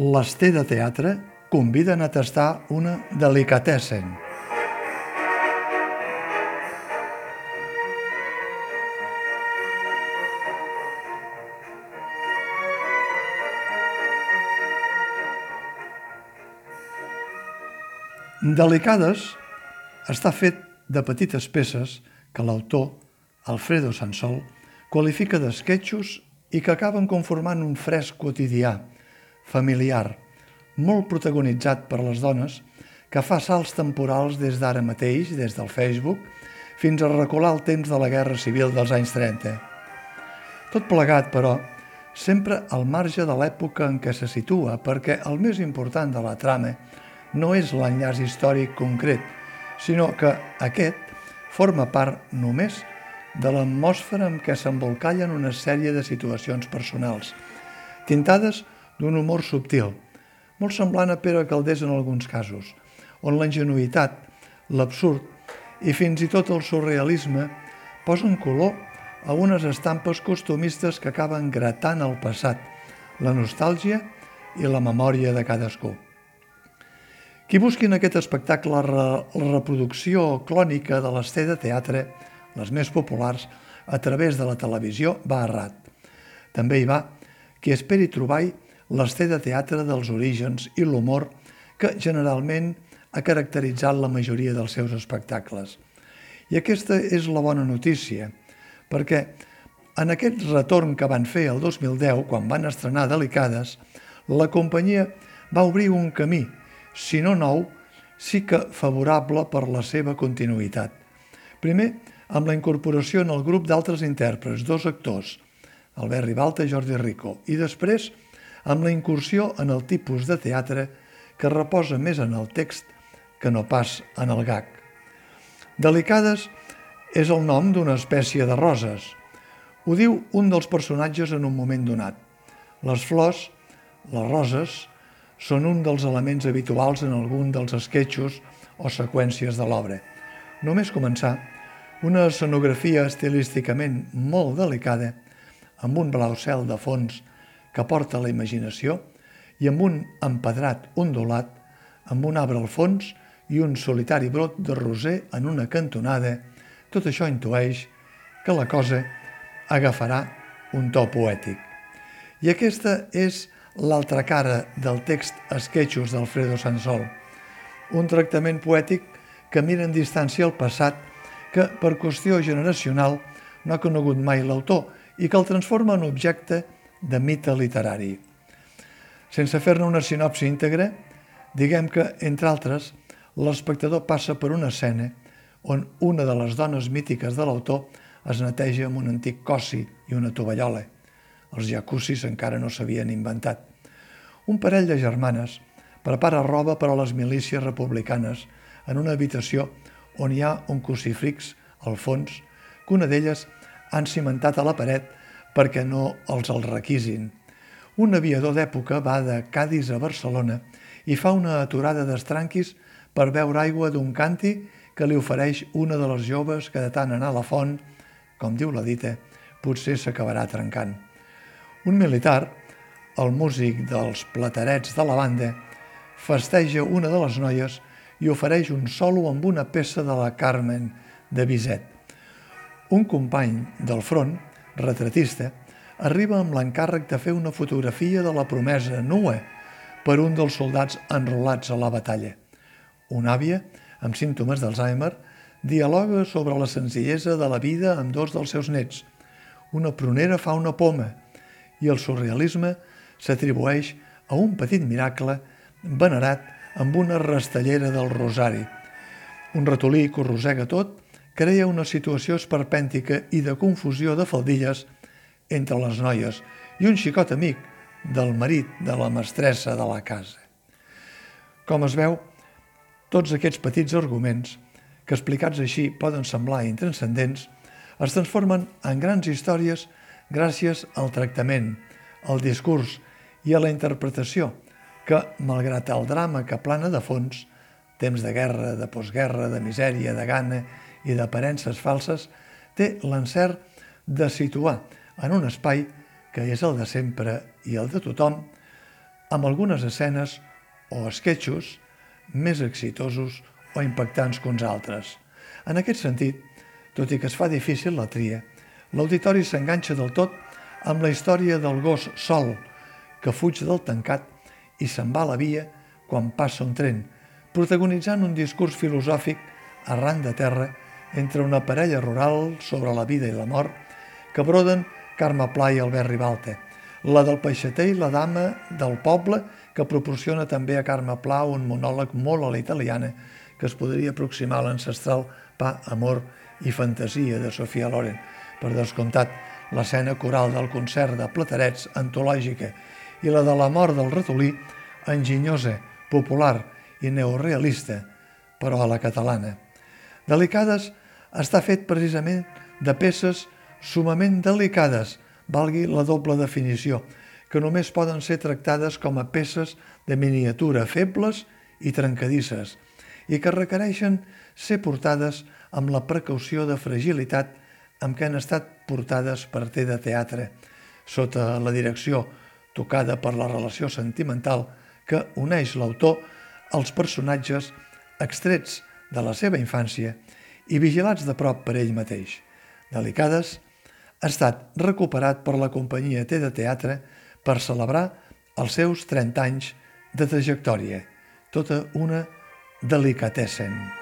l'Ester de Teatre conviden a tastar una delicatessen. Delicades està fet de petites peces que l'autor, Alfredo Sansol, qualifica d'esquetxos i que acaben conformant un fresc quotidià, familiar, molt protagonitzat per les dones, que fa salts temporals des d'ara mateix, des del Facebook, fins a recular el temps de la Guerra Civil dels anys 30. Tot plegat, però, sempre al marge de l'època en què se situa, perquè el més important de la trama no és l'enllaç històric concret, sinó que aquest forma part només de l'atmosfera amb què s'embolcallen una sèrie de situacions personals, tintades d'un humor subtil, molt semblant a Pere Caldés en alguns casos, on la ingenuïtat, l'absurd i fins i tot el surrealisme posen color a unes estampes costumistes que acaben gratant el passat, la nostàlgia i la memòria de cadascú. Qui busqui en aquest espectacle la reproducció clònica de l'ester de teatre, les més populars, a través de la televisió, va errat. També hi va qui esperi trobar l'ester de teatre dels orígens i l'humor que generalment ha caracteritzat la majoria dels seus espectacles. I aquesta és la bona notícia, perquè en aquest retorn que van fer el 2010, quan van estrenar Delicades, la companyia va obrir un camí si no nou, sí que favorable per la seva continuïtat. Primer, amb la incorporació en el grup d'altres intèrprets, dos actors, Albert Ribalta i Jordi Rico, i després amb la incursió en el tipus de teatre que reposa més en el text que no pas en el gag. Delicades és el nom d'una espècie de roses. Ho diu un dels personatges en un moment donat. Les flors, les roses, són un dels elements habituals en algun dels esquetxos o seqüències de l'obra. Només començar, una escenografia estilísticament molt delicada, amb un blau cel de fons que porta la imaginació i amb un empedrat ondulat, amb un arbre al fons i un solitari brot de roser en una cantonada, tot això intueix que la cosa agafarà un to poètic. I aquesta és l'altra cara del text Esquetxos d'Alfredo Sansol, un tractament poètic que mira en distància el passat que, per qüestió generacional, no ha conegut mai l'autor i que el transforma en objecte de mite literari. Sense fer-ne una sinopsi íntegra, diguem que, entre altres, l'espectador passa per una escena on una de les dones mítiques de l'autor es neteja amb un antic cossi i una tovallola. Els jacuzzis encara no s'havien inventat. Un parell de germanes prepara roba per a les milícies republicanes en una habitació on hi ha un crucifix al fons que una d'elles han cimentat a la paret perquè no els el requisin. Un aviador d'època va de Cádiz a Barcelona i fa una aturada d'estranquis per beure aigua d'un canti que li ofereix una de les joves que de tant anar a la font, com diu la dita, potser s'acabarà trencant. Un militar, el músic dels platerets de la banda, festeja una de les noies i ofereix un solo amb una peça de la Carmen de Bizet. Un company del front, retratista, arriba amb l'encàrrec de fer una fotografia de la promesa nua per un dels soldats enrolats a la batalla. Una àvia, amb símptomes d'Alzheimer, dialoga sobre la senzillesa de la vida amb dos dels seus nets. Una pronera fa una poma i el surrealisme s'atribueix a un petit miracle venerat amb una rastellera del rosari. Un ratolí que ho rosega tot crea una situació esperpèntica i de confusió de faldilles entre les noies i un xicot amic del marit de la mestressa de la casa. Com es veu, tots aquests petits arguments, que explicats així poden semblar intranscendents, es transformen en grans històries gràcies al tractament, al discurs i a la interpretació que, malgrat el drama que plana de fons, temps de guerra, de postguerra, de misèria, de gana i d'aparences falses, té l'encert de situar en un espai que és el de sempre i el de tothom, amb algunes escenes o esquetxos més exitosos o impactants que uns altres. En aquest sentit, tot i que es fa difícil la tria, l'auditori s'enganxa del tot amb la història del gos sol que fuig del tancat i se'n va a la via quan passa un tren, protagonitzant un discurs filosòfic arran de terra entre una parella rural sobre la vida i la mort que broden Carme Pla i Albert Ribalta, la del peixater i la dama del poble que proporciona també a Carme Pla un monòleg molt a la italiana que es podria aproximar a l'ancestral Pa, Amor i Fantasia de Sofia Loren. Per descomptat, l'escena coral del concert de Platerets, antològica, i la de la mort del ratolí, enginyosa, popular i neorealista, però a la catalana. Delicades està fet precisament de peces sumament delicades, valgui la doble definició, que només poden ser tractades com a peces de miniatura febles i trencadisses, i que requereixen ser portades amb la precaució de fragilitat amb què han estat portades per té de teatre, sota la direcció tocada per la relació sentimental que uneix l'autor als personatges extrets de la seva infància i vigilats de prop per ell mateix. Delicades ha estat recuperat per la companyia T de Teatre per celebrar els seus 30 anys de trajectòria. Tota una delicatessen.